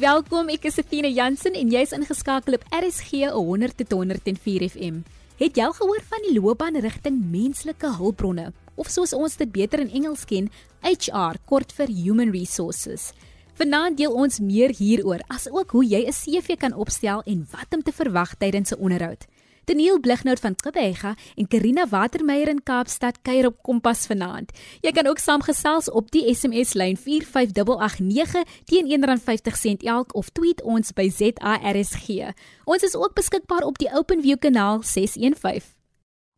welkom. Ek is Athena Jansen en jy's ingeskakel op RSG 100 tot 104 FM. Het jy al gehoor van die loopbaanrigting menslike hulpbronne of soos ons dit beter in Engels ken, HR, kort vir Human Resources? Vanaand deel ons meer hieroor, asook hoe jy 'n CV kan opstel en wat om te verwag tydens 'n onderhoud. Daniel Blignout van Gqeberha en Karina Watermeyer in Kaapstad kuier op Kompas vanaand. Jy kan ook saamgesels op die SMS lyn 45889 teen R1.50 elk of tweet ons by ZARSG. Ons is ook beskikbaar op die OpenView kanaal 615.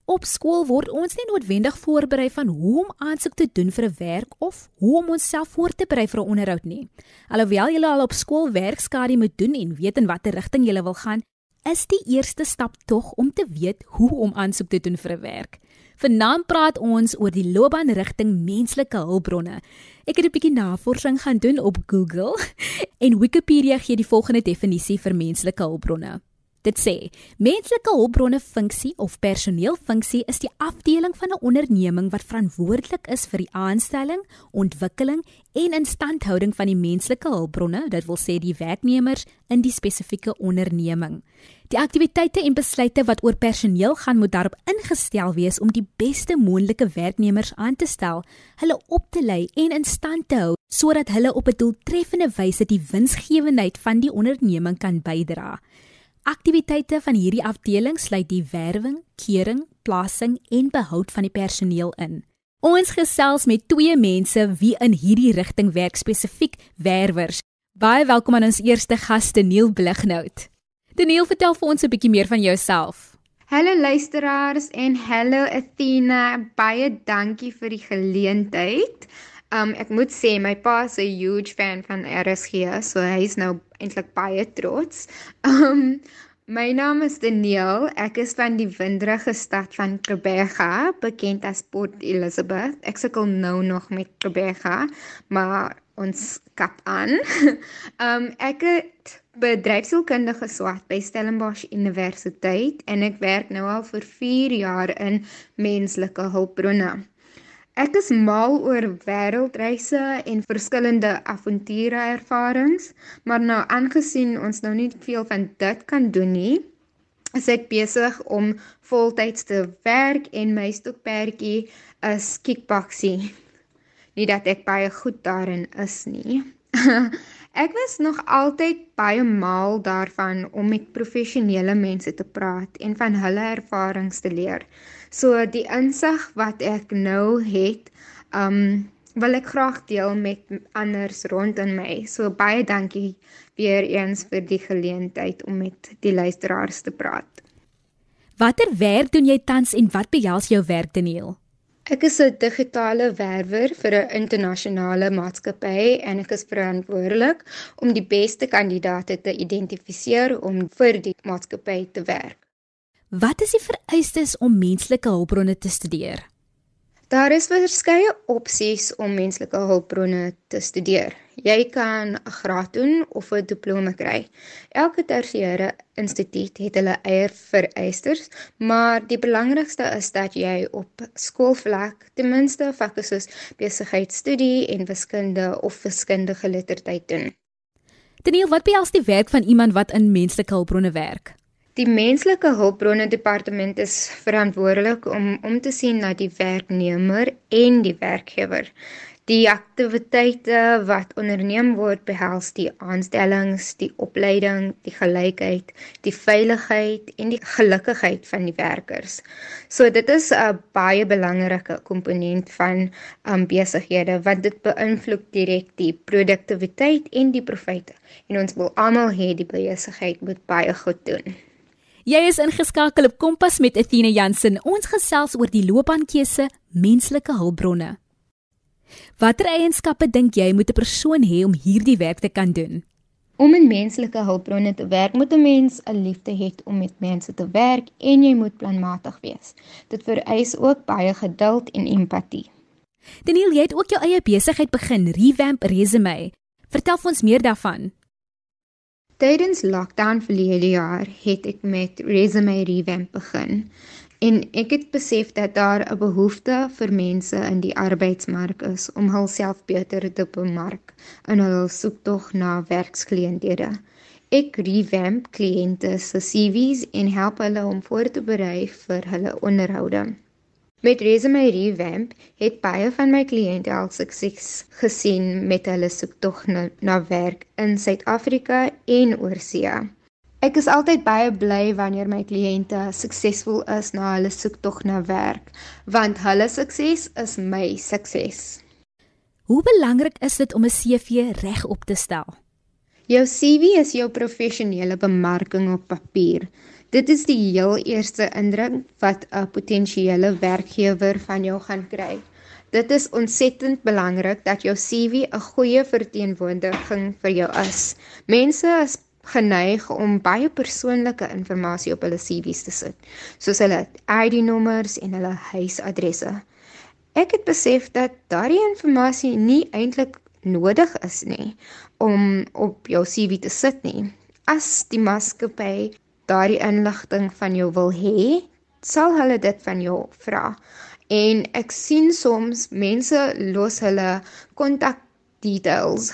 Op skool word ons nie noodwendig voorberei van hoe om aansoek te doen vir 'n werk of hoe om onsself voor te berei vir 'n onderhoud nie. Alhoewel jy al op skool werkskade moet doen en weet in watter rigting jy wil gaan, is die eerste stap tog om te weet hoe om aansoek te doen vir 'n werk. Vanaand praat ons oor die loopbaanrigting menslike hulpbronne. Ek het 'n bietjie navorsing gaan doen op Google en Wikipedia gee die volgende definisie vir menslike hulpbronne. Dit sê: Menslike hulpbronne funksie of personeelfunksie is die afdeling van 'n onderneming wat verantwoordelik is vir die aanstelling, ontwikkeling en instandhouding van die menslike hulpbronne, dit wil sê die werknemers in die spesifieke onderneming. Die aktiwiteite en besluite wat oor personeel gaan moet daarop ingestel wees om die beste moontlike werknemers aan te stel, hulle op te lei en in stand te hou sodat hulle op 'n doeltreffende wyse die winsgewendheid van die onderneming kan bydra. Aktiwiteite van hierdie afdeling sluit die werwing, kering, plasing en behoud van die personeel in. Ons gesels met twee mense wie in hierdie rigting werk spesifiek werwers. Baie welkom aan ons eerste gas, Daniel Blignout. Daniel, vertel vir ons 'n bietjie meer van jouself. Hallo luisteraars en hallo Athena, baie dankie vir die geleentheid. Um ek moet sê my pa is 'n huge fan van RSG, so hy's nou eintlik baie trots. Um my naam is Daniel. Ek is van die winderige stad van Gqeberha, bekend as Port Elizabeth. Ek sukkel nou nog met Gqeberha, maar ons kap aan. um ek het bedryfsielkundige geswat by Stellenbosch Universiteit en ek werk nou al vir 4 jaar in menslike hulpbronne. Ek is mal oor wêreldreise en verskillende avonture ervarings, maar nou aangesien ons nou nie veel van dit kan doen nie, is ek besig om voltyds te werk en my stokperdjie is kickboxing. Nie dat ek baie goed daarin is nie. ek was nog altyd baie mal daarvan om met professionele mense te praat en van hulle ervarings te leer. So die insig wat ek nou het, um wil ek graag deel met anders rondom my. So baie dankie weer eens vir die geleentheid om met die luisteraars te praat. Watter werk doen jy tans en wat behels jou werk Daniel? Ek is 'n digitale werwer vir 'n internasionale maatskappy en ek is verantwoordelik om die beste kandidaate te identifiseer om vir die maatskappy te werk. Wat is die vereistes om menslike hulpbronne te studeer? Daar is verskeie opsies om menslike hulpbronne te studeer. Jy kan 'n graad doen of 'n diploma kry. Elke tersiêre instituut het hulle eie vereistes, maar die belangrikste is dat jy op skoolvlak ten minste vakke soos besigheidstudie en wiskunde of wiskundige geletterdheid doen. Daniel, wat behels die werk van iemand wat in menslike hulpbronne werk? Die menslike hulpbronne departement is verantwoordelik om om te sien na die werknemer en die werkgewer. Die aktiwiteite wat onderneem word behels die aanstellings, die opleiding, die gelykheid, die veiligheid en die gelukigheid van die werkers. So dit is 'n baie belangrike komponent van um, besighede want dit beïnvloed direk die produktiwiteit en die profite. En ons wil almal hê die besigheid moet baie goed doen. Jy is ingeskakel op Kompas met Athena Jansen. Ons gesels oor die loopbaankeuse menslike hulpbronne. Watter eienskappe dink jy moet 'n persoon hê om hierdie werk te kan doen? Om in menslike hulpbronne te werk, moet 'n mens 'n liefde hê om met mense te werk en jy moet planmatig wees. Dit vereis ook baie geduld en empatie. Daniel, jy het ook jou eie besigheid begin, Revamp Resume. Vertel ons meer daarvan. Tydens lockdown verlede jaar het ek met resume revamp begin en ek het besef dat daar 'n behoefte vir mense in die arbeidsmark is om hulself beter te bemark in hul soektog na werksgeleenthede. Ek revamp kliënte se CV's en help hulle om voor te berei vir hulle onderhoude. Met Resume Revamp het baie van my kliënte al sukses gesien met hulle soektog na, na werk in Suid-Afrika en oorsee. Ek is altyd baie bly wanneer my kliënte suksesvol is na hulle soektog na werk, want hulle sukses is my sukses. Hoe belangrik is dit om 'n CV reg op te stel? Jou CV is jou professionele bemarking op papier. Dit is die heel eerste indruk wat 'n potensiële werkgewer van jou gaan kry. Dit is ontsettend belangrik dat jou CV 'n goeie verteenwoordiging vir jou is. Mense is geneig om baie persoonlike inligting op hulle CV's te sit, soos hulle ID-nommers en hulle huisadresse. Ek het besef dat daardie inligting nie eintlik nodig is nie om op jou CV te sit nie. As die maatskappy daardie inligting van jou wil hê, sal hulle dit van jou vra. En ek sien soms mense los hulle kontak details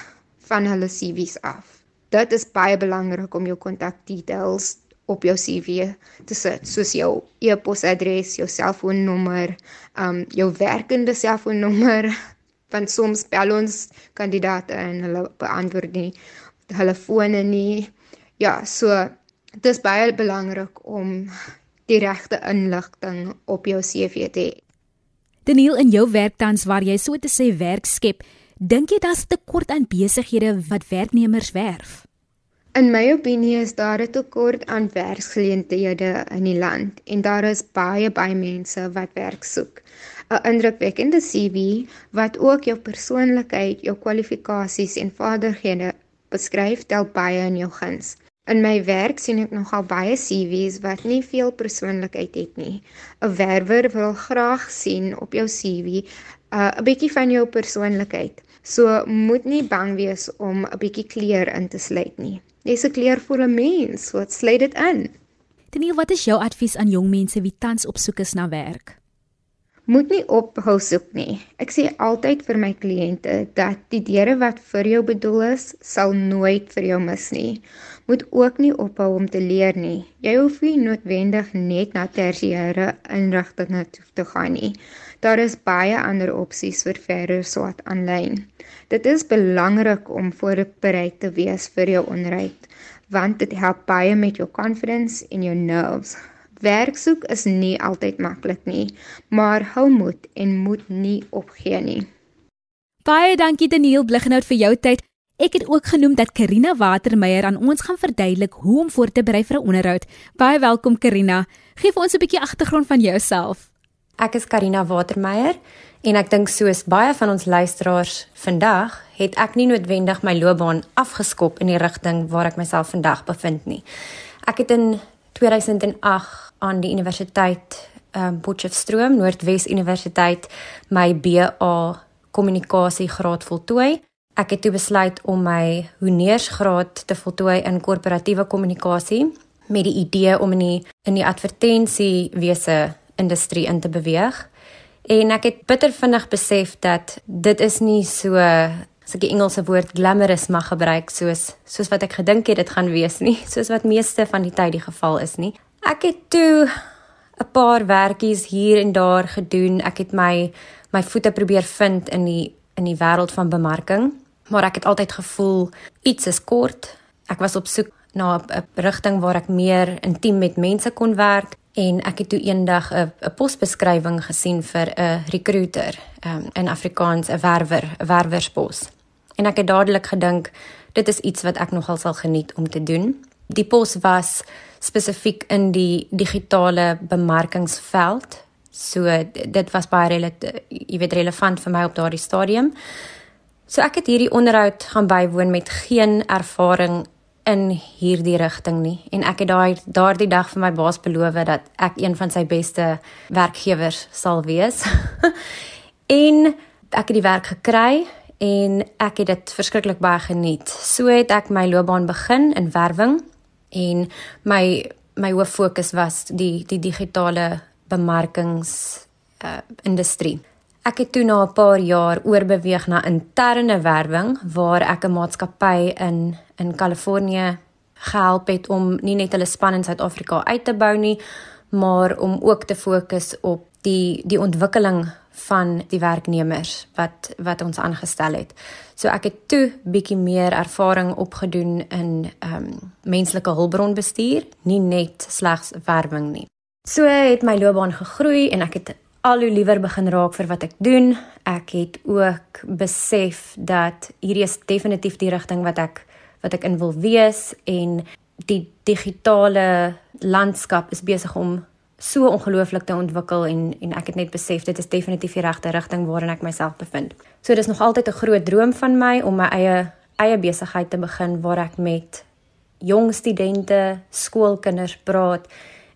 van hulle CV's af. Dit is baie belangrik om jou kontak details op jou CV te sit, soos jou e-posadres, jou selfoonnommer, um jou werkende selfoonnommer, want soms bel ons kandidate en hulle beantwoord nie hulle fone nie. Ja, so dit is baie belangrik om die regte inligting op jou CV te hê. Daniel in jou werk tans waar jy so te sê werk skep, dink jy daar's tekort aan besighede wat werknemers werf? In my opinie is daar 'n tekort aan werksgeleenthede in die land en daar is baie baie mense wat werk soek. 'n indrukwekkende CV wat ook jou persoonlikheid, jou kwalifikasies en vaardighede beskryf tel baie in jou guns. In my werk sien ek nogal baie CV's wat nie veel persoonlikheid het nie. 'n Werwer wil graag sien op jou CV uh, 'n bietjie van jou persoonlikheid. So moet nie bang wees om 'n bietjie kleur in te sluit nie. Jy's 'n kleurvolle mens, so sluit dit in. Daniel, wat is jou advies aan jong mense wie tans op soek is na werk? moet nie ophou soek nie. Ek sê altyd vir my kliënte dat die deure wat vir jou bedoel is, sal nooit vir jou mis nie. Moet ook nie ophou om te leer nie. Jy hoef nie noodwendig net na tersiêre inrigtinge toe te gaan nie. Daar is baie ander opsies vir verder swaat aanlyn. Dit is belangrik om voorberei te wees vir jou onderhoud, want dit help baie met jou confidence en jou nerves. Werk soek is nie altyd maklik nie, maar hou moed en moet nie opgee nie. Baie dankie Daniel Blighnout vir jou tyd. Ek het ook genoem dat Karina Watermeyer aan ons gaan verduidelik hoe om voor te berei vir 'n onderhoud. Baie welkom Karina. Geef ons 'n bietjie agtergrond van jouself. Ek is Karina Watermeyer en ek dink soos baie van ons luisteraars vandag, het ek nie noodwendig my loopbaan afgeskop in die rigting waar ek myself vandag bevind nie. Ek het in 2008 aan die Universiteit um, Potchefstroom, Noordwes Universiteit, my BA kommunikasie graad voltooi. Ek het toe besluit om my honeursgraad te voltooi in korporatiewe kommunikasie met die idee om in die in die advertensiewese industrie in te beweeg. En ek het bitter vinnig besef dat dit is nie so as ek die Engelse woord glamorous mag gebruik soos soos wat ek gedink het dit gaan wees nie, soos wat meeste van die tyd die geval is nie. Ek het toe 'n paar werkies hier en daar gedoen. Ek het my my voete probeer vind in die in die wêreld van bemarking, maar ek het altyd gevoel iets is kort. Ek was op soek na 'n rigting waar ek meer intiem met mense kon werk. En ek het toe eendag 'n 'n posbeskrywing gesien vir 'n recruiter um, in Afrikaans 'n werwer werwerspos en ek het dadelik gedink dit is iets wat ek nogal sal geniet om te doen. Die pos was spesifiek in die digitale bemarkingsveld. So dit was baie jy weet relevant vir my op daardie stadium so ek het hierdie onderhoud gaan bywoon met geen ervaring in hierdie rigting nie en ek het daai daardie dag vir my baas beloof dat ek een van sy beste werkgewers sal wees. en ek het die werk gekry en ek het dit verskriklik baie geniet. So het ek my loopbaan begin in werwing en my my hoof fokus was die die digitale bemarkings uh, industrie. Ek het toe na 'n paar jaar oorbeweeg na interne werwing waar ek 'n maatskappy in in Kalifornië gehelp het om nie net hulle span in Suid-Afrika uit te bou nie, maar om ook te fokus op die die ontwikkeling van die werknemers wat wat ons aangestel het. So ek het toe bietjie meer ervaring opgedoen in ehm um, menslike hulpbronbestuur, nie net slegs werwing nie. So het my loopbaan gegroei en ek het al hoe liewer begin raak vir wat ek doen. Ek het ook besef dat hierdie is definitief die rigting wat ek wat ek in wil wees en die digitale landskap is besig om so ongelooflik te ontwikkel en en ek het net besef dit is definitief die regte rigting waarin ek myself bevind. So dis nog altyd 'n groot droom van my om my eie eie besigheid te begin waar ek met jong studente, skoolkinders praat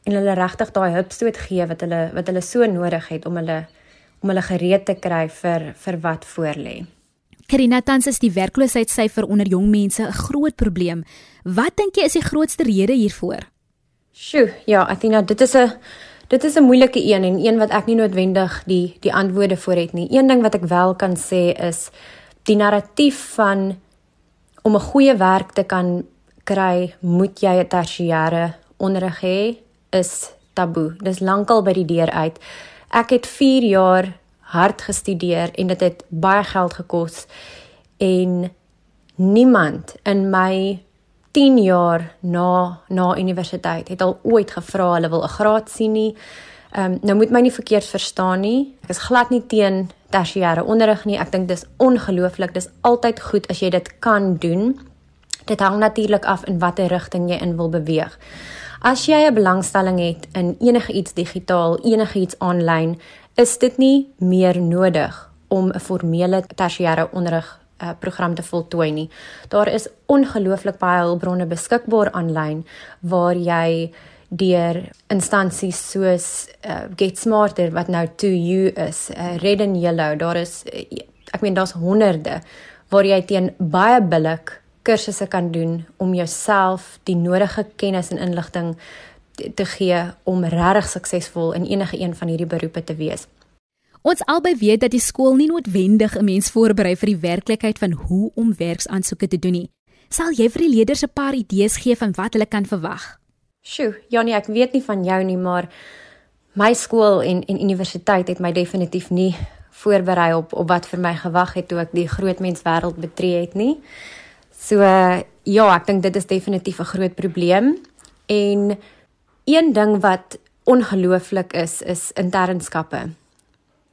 en hulle regtig daai hupstoot gee wat hulle wat hulle so nodig het om hulle om hulle gereed te kry vir vir wat voorlê. Karina tans is die werkloosheidssyfer onder jong mense 'n groot probleem. Wat dink jy is die grootste rede hiervoor? Sjoe, ja, Athena, dit is 'n dit is 'n moeilike een en een wat ek nie noodwendig die die antwoorde vir het nie. Een ding wat ek wel kan sê is die narratief van om 'n goeie werk te kan kry, moet jy 'n tersiêre onderrig hê, is taboe. Dis lankal by die deur uit. Ek het 4 jaar hard gestudeer en dit het baie geld gekos en niemand in my 10 jaar na na universiteit het al ooit gevra hulle wil 'n graad sien nie. Ehm um, nou moet my nie verkeerd verstaan nie. Ek is glad nie teen tersiêre onderrig nie. Ek dink dis ongelooflik. Dis altyd goed as jy dit kan doen. Dit hang natuurlik af in watter rigting jy in wil beweeg. As jy 'n belangstelling het in enige iets digitaal, enige iets aanlyn, is dit nie meer nodig om 'n formele tersiêre onderrig uh, program te voltooi nie. Daar is ongelooflik baie hulpbronne beskikbaar aanlyn waar jy deur instansies soos uh, Get Smarter wat nou to you is, uh, Red and Yellow, daar is uh, ek meen daar's honderde waar jy teen baie billik kursusse kan doen om jouself die nodige kennis en inligting te gee om regtig suksesvol in enige een van hierdie beroepe te wees. Ons albei weet dat die skool nie noodwendig 'n mens voorberei vir die werklikheid van hoe om werksaansoeke te doen nie. Sal jy vir die leerders 'n paar idees gee van wat hulle kan verwag? Sjoe, Janie, ek weet nie van jou nie, maar my skool en en universiteit het my definitief nie voorberei op op wat vir my gewag het toe ek die groot mens wêreld betree het nie. So ja, ek dink dit is definitief 'n groot probleem en een ding wat ongelooflik is is internskappe.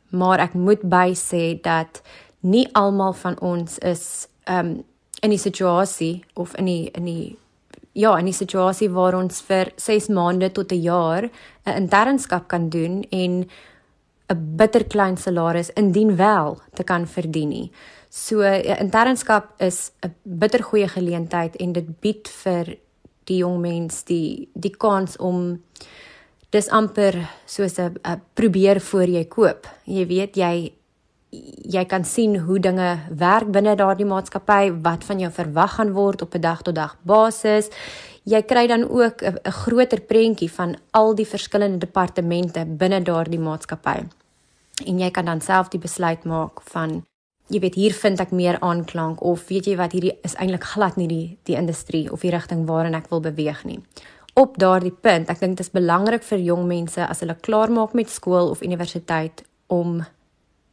Maar ek moet by sê dat nie almal van ons is um in die situasie of in die in die ja, in die situasie waar ons vir 6 maande tot 'n jaar 'n internskap kan doen en 'n bitter klein salaris indien wel te kan verdien nie. So 'n internskap is 'n bitter goeie geleentheid en dit bied vir die jong mens die die kans om dis amper soos 'n probeer voor jy koop. Jy weet jy jy kan sien hoe dinge werk binne daardie maatskappy, wat van jou verwag gaan word op 'n dag tot dag basis. Jy kry dan ook 'n groter prentjie van al die verskillende departemente binne daardie maatskappy. En jy kan dan self die besluit maak van jy weet hier vind ek meer aanklank of weet jy wat hierdie is eintlik glad nie die die industrie of die rigting waarin ek wil beweeg nie. Op daardie punt, ek dink dit is belangrik vir jong mense as hulle klaar maak met skool of universiteit om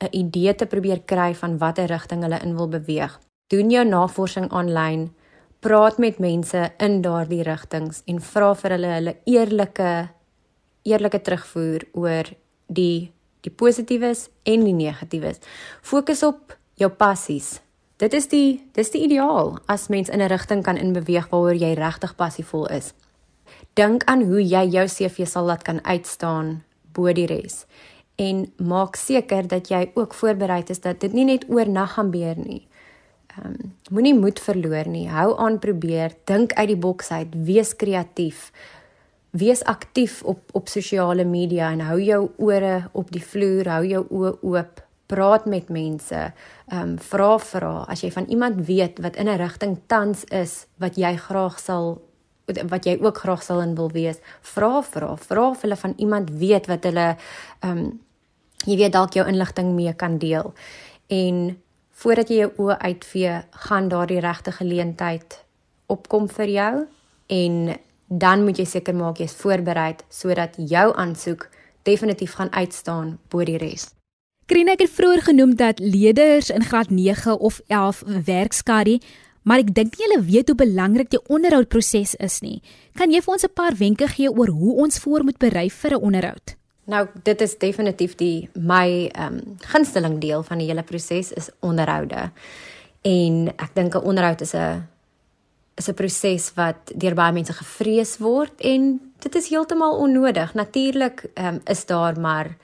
'n idee te probeer kry van watter rigting hulle in wil beweeg. Doen jou navorsing aanlyn, praat met mense in daardie rigtings en vra vir hulle hulle eerlike eerlike terugvoer oor die die positiefes en die negatiefes. Fokus op jou passies. Dit is die dis die ideaal as mens in 'n rigting kan inbeweeg waaroor jy regtig passievol is. Dink aan hoe jy jou CV sal laat kan uitstaan bo die res en maak seker dat jy ook voorberei is dat dit nie net oornag gaan gebeur nie. Ehm um, moenie moed verloor nie. Hou aan probeer, dink uit die boks uit, wees kreatief. Wees aktief op op sosiale media en hou jou ore op die vloer, hou jou oë oop praat met mense, ehm um, vra vra as jy van iemand weet wat in 'n rigting tans is wat jy graag sal wat jy ook graag sal in wil wees, vra vra, vra of hulle van iemand weet wat hulle ehm um, jy weet dalk jou inligting mee kan deel. En voordat jy jou oë uitvee, gaan daardie regte geleentheid opkom vir jou en dan moet jy seker maak jy's voorberei sodat jou aansoek definitief gaan uitstaan bo die res. Krine het vroeër genoem dat leerders in graad 9 of 11 werkskadie, maar ek dink nie hulle weet hoe belangrik die onderhoudproses is nie. Kan jy vir ons 'n paar wenke gee oor hoe ons voor moet berei vir 'n onderhoud? Nou, dit is definitief die my ehm um, gunsteling deel van die hele proses is onderhoude. En ek dink 'n onderhoud is 'n is 'n proses wat deur baie mense gevrees word en dit is heeltemal onnodig. Natuurlik ehm um, is daar maar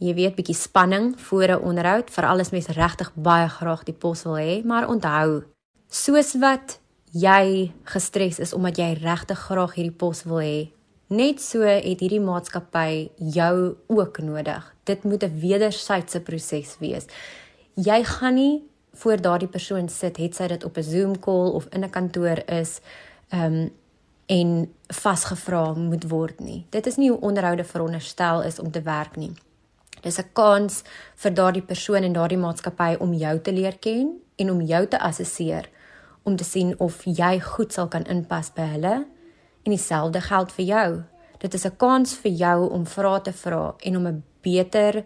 jy weet bietjie spanning voor 'n onderhoud, veral as mens regtig baie graag die pos wil hê, maar onthou, soos wat jy gestres is omdat jy regtig graag hierdie pos wil hê, Net so het hierdie maatskappy jou ook nodig. Dit moet 'n wederwysige proses wees. Jy gaan nie voor daardie persoon sit het sy dit op 'n Zoom call of in 'n kantoor is ehm um, en vasgevra moet word nie. Dit is nie hoe onderhoude veronderstel is om te werk nie. Dis 'n kans vir daardie persoon en daardie maatskappy om jou te leer ken en om jou te assesseer om te sien of jy goed sal kan inpas by hulle En dieselfde geld vir jou. Dit is 'n kans vir jou om vrae te vra en om 'n beter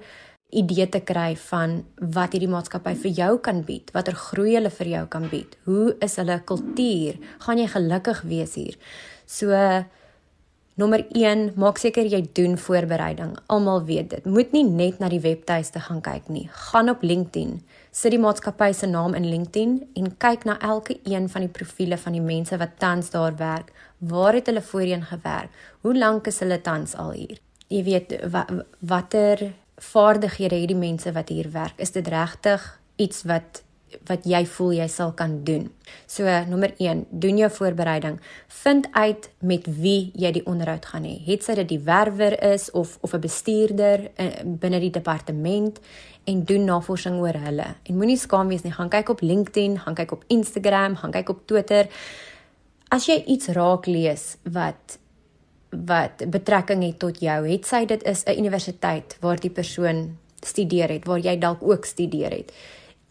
idee te kry van wat hierdie maatskappy vir jou kan bied, watter groei hulle vir jou kan bied. Hoe is hulle kultuur? Gaan jy gelukkig wees hier? So nommer 1, maak seker jy doen voorbereiding. Almal weet dit. Moet nie net na die webtuiste gaan kyk nie. Gaan op LinkedIn sit die maatskappy se naam in LinkedIn en kyk na elke een van die profile van die mense wat tans daar werk. Waar het hulle voorheen gewerk? Hoe lank is hulle tans al hier? Jy weet watter vaardighede het die mense wat hier werk? Is dit regtig iets wat wat jy voel jy sal kan doen. So nommer 1, doen jou voorbereiding. Vind uit met wie jy die onderhoud gaan hê. Het sy dit die werwer is of of 'n bestuurder uh, binne die departement en doen navorsing oor hulle. En moenie skaam wees nie. Gaan kyk op LinkedIn, gaan kyk op Instagram, gaan kyk op Twitter. As jy iets raak lees wat wat betrekking het tot jou, het sy dit is 'n universiteit waar die persoon studeer het, waar jy dalk ook studeer het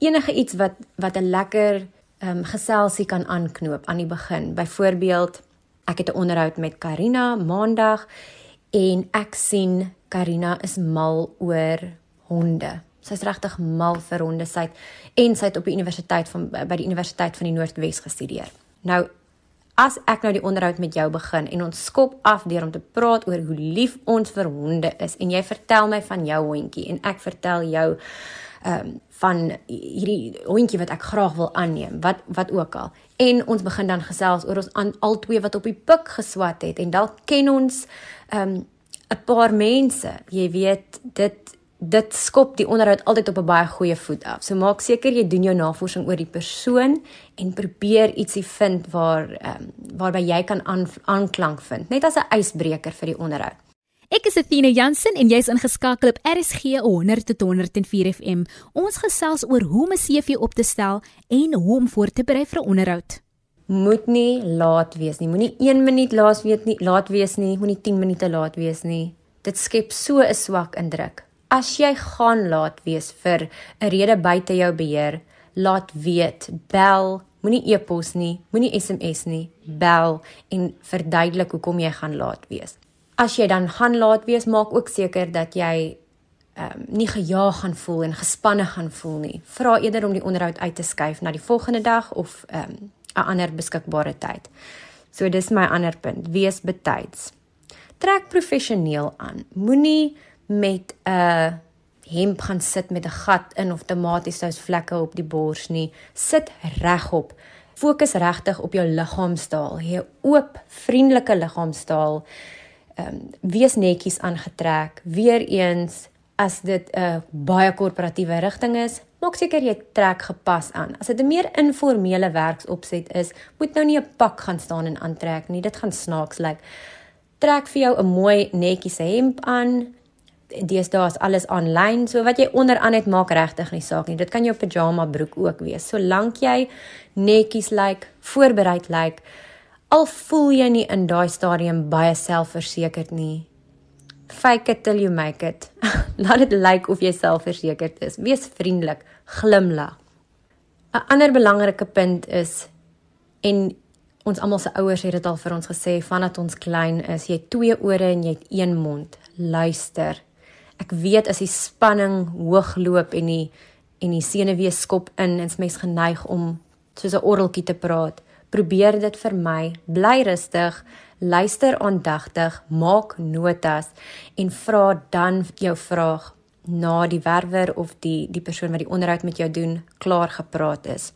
enige iets wat wat 'n lekker ehm um, geselsie kan aanknoop aan die begin. Byvoorbeeld, ek het 'n onderhoud met Karina maandag en ek sien Karina is mal oor honde. Sy's regtig mal vir honde. Sy het en sy het op die universiteit van by die Universiteit van die Noordwes gestudeer. Nou as ek nou die onderhoud met jou begin en ons skop af deur om te praat oor hoe lief ons vir honde is en jy vertel my van jou hondjie en ek vertel jou ehm um, van hierdie hondjie wat ek graag wil aanneem, wat wat ook al. En ons begin dan gesels oor ons aan al twee wat op die pik geswat het en dalk ken ons ehm um, 'n paar mense. Jy weet, dit dit skop die onderhoud altyd op 'n baie goeie voet af. So maak seker jy doen jou navorsing oor die persoon en probeer ietsie vind waar ehm um, waarby jy kan aanklank vind, net as 'n ysbreker vir die onderhoud. Ek is Athena Jansen en jy's ingeskakel op RSG 100 tot 104 FM. Ons gesels oor hoe om 'n CV op te stel en hoe om voor te berei vir 'n onderhoud. Moet nie laat wees nie. Moenie 1 minuut laat weet nie, laat wees nie. Moenie 10 minute laat wees nie. Dit skep so 'n swak indruk. As jy gaan laat wees vir 'n rede buite jou beheer, laat weet, bel, moenie e-pos nie, moenie SMS nie, bel en verduidelik hoekom jy gaan laat wees as jy dan gaan laat wees, maak ook seker dat jy ehm um, nie gejaag gaan voel en gespanne gaan voel nie. Vra eerder om die onderhoud uit te skuif na die volgende dag of ehm um, 'n ander beskikbare tyd. So dis my ander punt, wees betyds. Trek professioneel aan. Moenie met 'n hemp gaan sit met 'n gat in of tomatiesous vlekke op die bors nie. Sit regop. Fokus regtig op jou liggaamstaal, jou oop, vriendelike liggaamstaal ehm um, wees netjies aangetrek. Weereens as dit 'n baie korporatiewe rigting is, maak seker jy trek gepas aan. As dit 'n meer informele werksopset is, moet nou nie 'n pak gaan staan en aantrek nie. Dit gaan snaaks lyk. Trek vir jou 'n mooi netjies hemp aan. deesdae is alles aanlyn. So wat jy onderaan het maak regtig nie saak nie. Dit kan jou pyjama broek ook wees. Solank jy netjies lyk, like, voorbereid lyk, like, al voel jy nie in daai stadium baie selfversekerd nie. Fake it till you make it. Laat dit lyk like of jy selfversekerd is. Wees vriendelik, glimlag. 'n Ander belangrike punt is en ons almal se ouers het dit al vir ons gesê vandat ons klein is, jy het twee ore en jy het een mond. Luister. Ek weet as die spanning hoog loop en die en die senuwee skop in en mens geneig om soos 'n orreltjie te praat. Probeer dit vir my. Bly rustig. Luister aandagtig, maak notas en vra dan jou vraag na die werwer of die die persoon wat die onderhoud met jou doen klaar gepraat is.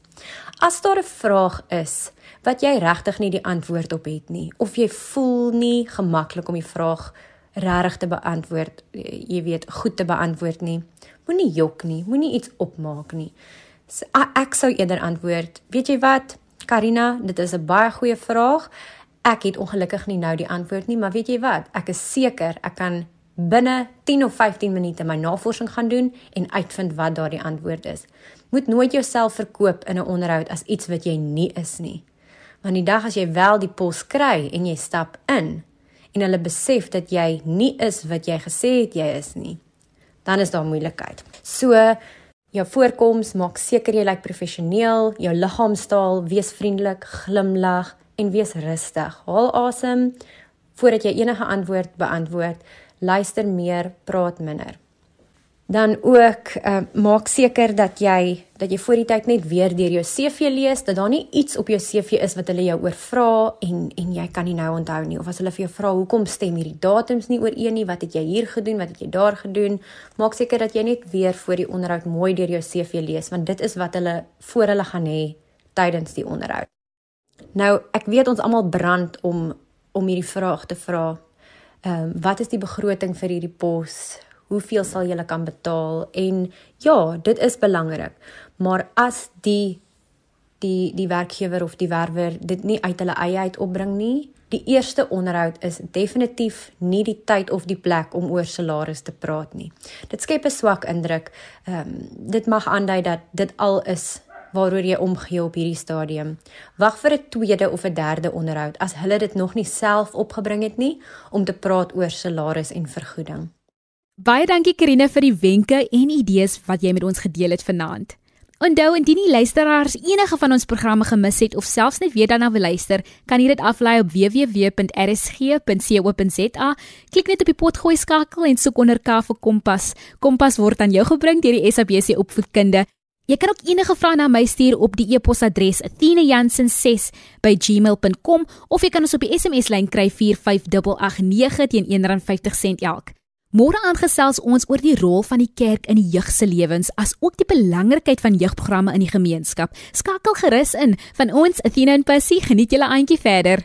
As daar 'n vraag is wat jy regtig nie die antwoord op het nie of jy voel nie gemaklik om die vraag regtig te beantwoord, jy weet, goed te beantwoord nie, moenie jok nie, moenie iets opmaak nie. So, ek sou eerder antwoord, weet jy wat, Karina, dit is 'n baie goeie vraag. Ek het ongelukkig nie nou die antwoord nie, maar weet jy wat, ek is seker ek kan binne 10 of 15 minute my navorsing gaan doen en uitvind wat daardie antwoord is. Moet nooit jouself verkoop in 'n onderhoud as iets wat jy nie is nie. Want die dag as jy wel die pos kry en jy stap in en hulle besef dat jy nie is wat jy gesê het jy is nie, dan is daar moeilikheid. So jou voorkoms maak seker jy lyk professioneel, jou liggaamstaal, wees vriendelik, glimlag en wees rustig. Haal asem voordat jy enige antwoord beantwoord luister meer, praat minder. Dan ook uh, maak seker dat jy dat jy voor die tyd net weer deur jou CV lees dat daar nie iets op jou CV is wat hulle jou oor vra en en jy kan nie nou onthou nie. Of as hulle vir jou vra hoekom stem hierdie datums nie ooreen nie? Wat het jy hier gedoen? Wat het jy daar gedoen? Maak seker dat jy net weer voor die onderhoud mooi deur jou CV lees want dit is wat hulle voor hulle gaan hê tydens die onderhoud. Nou ek weet ons almal brand om om hierdie vraag te vra. Ehm um, wat is die begroting vir hierdie pos? Hoeveel sal julle kan betaal? En ja, dit is belangrik. Maar as die die die werkgewer of die werwer dit nie uit hulle eie uit opbring nie, die eerste onderhoud is definitief nie die tyd of die plek om oor salaris te praat nie. Dit skep 'n swak indruk. Ehm um, dit mag aandui dat dit al is waaroor jy omgee op hierdie stadium. Wag vir 'n tweede of 'n derde onderhoud as hulle dit nog nie self opgebring het nie om te praat oor salaris en vergoeding. Baie dankie Karine vir die wenke en idees wat jy met ons gedeel het vanaand. Onthou indien die luisteraars enige van ons programme gemis het of selfs net weer daarna wil luister, kan jy dit aflaai op www.rsg.co.za. Klik net op die potgooi skakel en soek onder K vir Kompas. Kompas word aan jou gebring deur die SABC opvoedkunde. Jy kan ook enige vrae na my stuur op die e-posadres athena.jansen6@gmail.com of jy kan ons op die SMS lyn kry 45889 teen R1.50 elk. Môre aangesels ons oor die rol van die kerk in die jeug se lewens as ook die belangrikheid van jeugprogramme in die gemeenskap. Skakel gerus in van ons Athena en Percy, geniet julle aandjie verder.